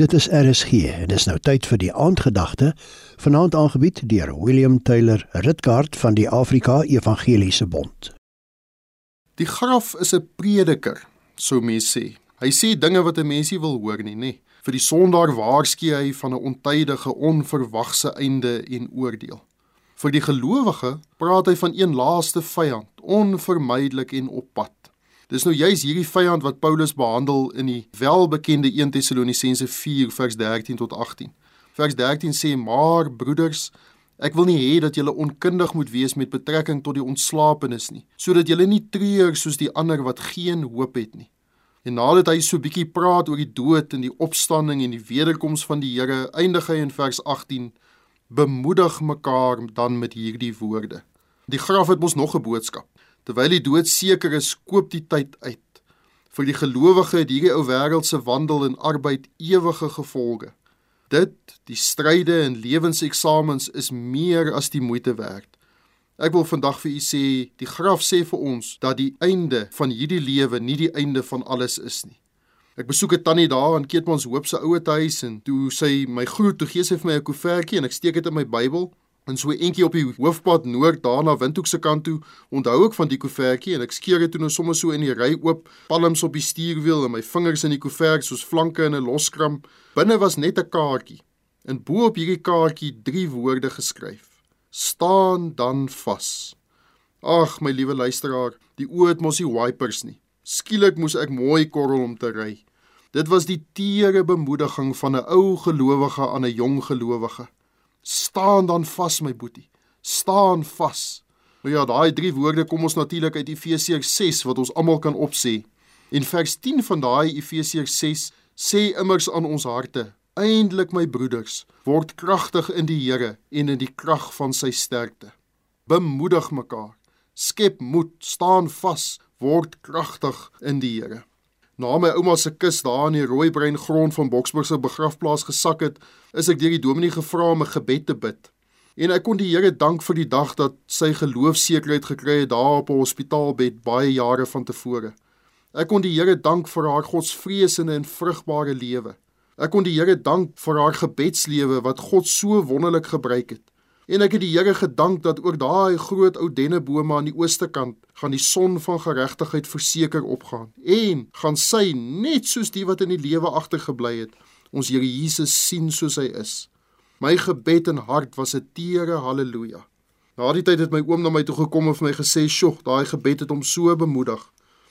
Dit is RSG en dis nou tyd vir die aandgedagte vanaand aangebied deur William Taylor Ritkaart van die Afrika Evangeliese Bond. Die graf is 'n prediker, sou mens sê. Hy sê dinge wat 'n mens nie wil hoor nie, nê. Vir die sondaar waarsku hy van 'n ontydige, onverwagse einde en oordeel. Vir die gelowige praat hy van een laaste vyand, onvermydelik en op pad. Dis nou juis hierdie vyand wat Paulus behandel in die welbekende 1 Tessalonisense 4 vers 13 tot 18. Vers 13 sê: "Maar broeders, ek wil nie hê dat julle onkundig moet wees met betrekking tot die ontslapenis nie, sodat julle nie treur soos die ander wat geen hoop het nie." En nadat hy so bietjie praat oor die dood en die opstanding en die wederkoms van die Here, eindig hy in vers 18: "Bemoedig mekaar dan met hierdie woorde." Die graf het mos nog 'n boodskap. Terwyl die dood seker is, koop die tyd uit. Vir die gelowige het hierdie ou wêreldse wandel en arbeid ewige gevolge. Dit, die stryde en lewenseksamens is meer as die moeite werd. Ek wil vandag vir u sê, die graf sê vir ons dat die einde van hierdie lewe nie die einde van alles is nie. Ek besoek 'n tannie daar in Keetmans Hoop se ouete huis en toe sy my groet, toe gee sy vir my 'n koevertjie en ek steek dit in my Bybel En so eentjie op die hoofpad noord daarna Windhoek se kant toe, onthou ek van die koevertjie en ek skeer dit toe nou sommer so in die ry oop, palms op die stuurwiel en my vingers in die koevert soos flanke in 'n loskram. Binne was net 'n kaartjie. En bo op hierdie kaartjie drie woorde geskryf: Staan dan vas. Ag, my liewe luisteraar, die oë het mos nie wipers nie. Skielik moes ek mooi korrel om te ry. Dit was die teere bemoediging van 'n ou gelowige aan 'n jong gelowige. Staan dan vas my boetie. Staan vas. Nou ja, daai drie woorde kom ons natuurlik uit Efesiërs 6 wat ons almal kan opsê. En vers 10 van daai Efesiërs 6 sê immers aan ons harte: "Eindelik my broeders, word kragtig in die Here en in die krag van sy sterkte. Bemoedig mekaar, skep moed, staan vas, word kragtig in die Here." Na my ouma se kus daar in die rooibruin grond van Boksburg se begrafplaas gesak het, is ek deur die dominee gevra om 'n gebed te bid. En ek kon die Here dank vir die dag dat sy geloofsekerheid gekry het daar op 'n hospitaalbed baie jare van tevore. Ek kon die Here dank vir haar godsvreesende en vrugbare lewe. Ek kon die Here dank vir haar gebedslewe wat God so wonderlik gebruik het. En ek het die Here gedank dat ook daai groot ou dennebome aan die ooste kant gaan die son van geregtigheid verseker opgaan en gaan sy net soos die wat in die lewe agtergebly het ons Here Jesus sien soos hy is. My gebed en hart was 'n teere haleluja. Na die tyd het my oom na my toe gekom en vir my gesê, "Sjoe, daai gebed het hom so bemoedig."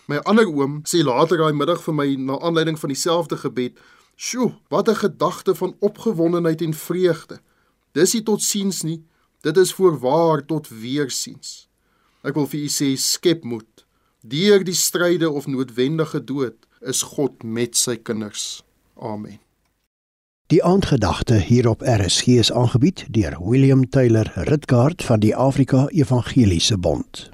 My ander oom sê later daai middag vir my na aanleiding van dieselfde gebed, "Sjoe, wat 'n gedagte van opgewondenheid en vreugde." Dis nie tot siens nie, dit is voorwaar tot weersiens. Ek wil vir u sê skep moed. Deur die stryde of noodwendige dood is God met sy kinders. Amen. Die aandgedagte hier op RSG is aangebied deur William Taylor Ritkaart van die Afrika Evangeliese Bond.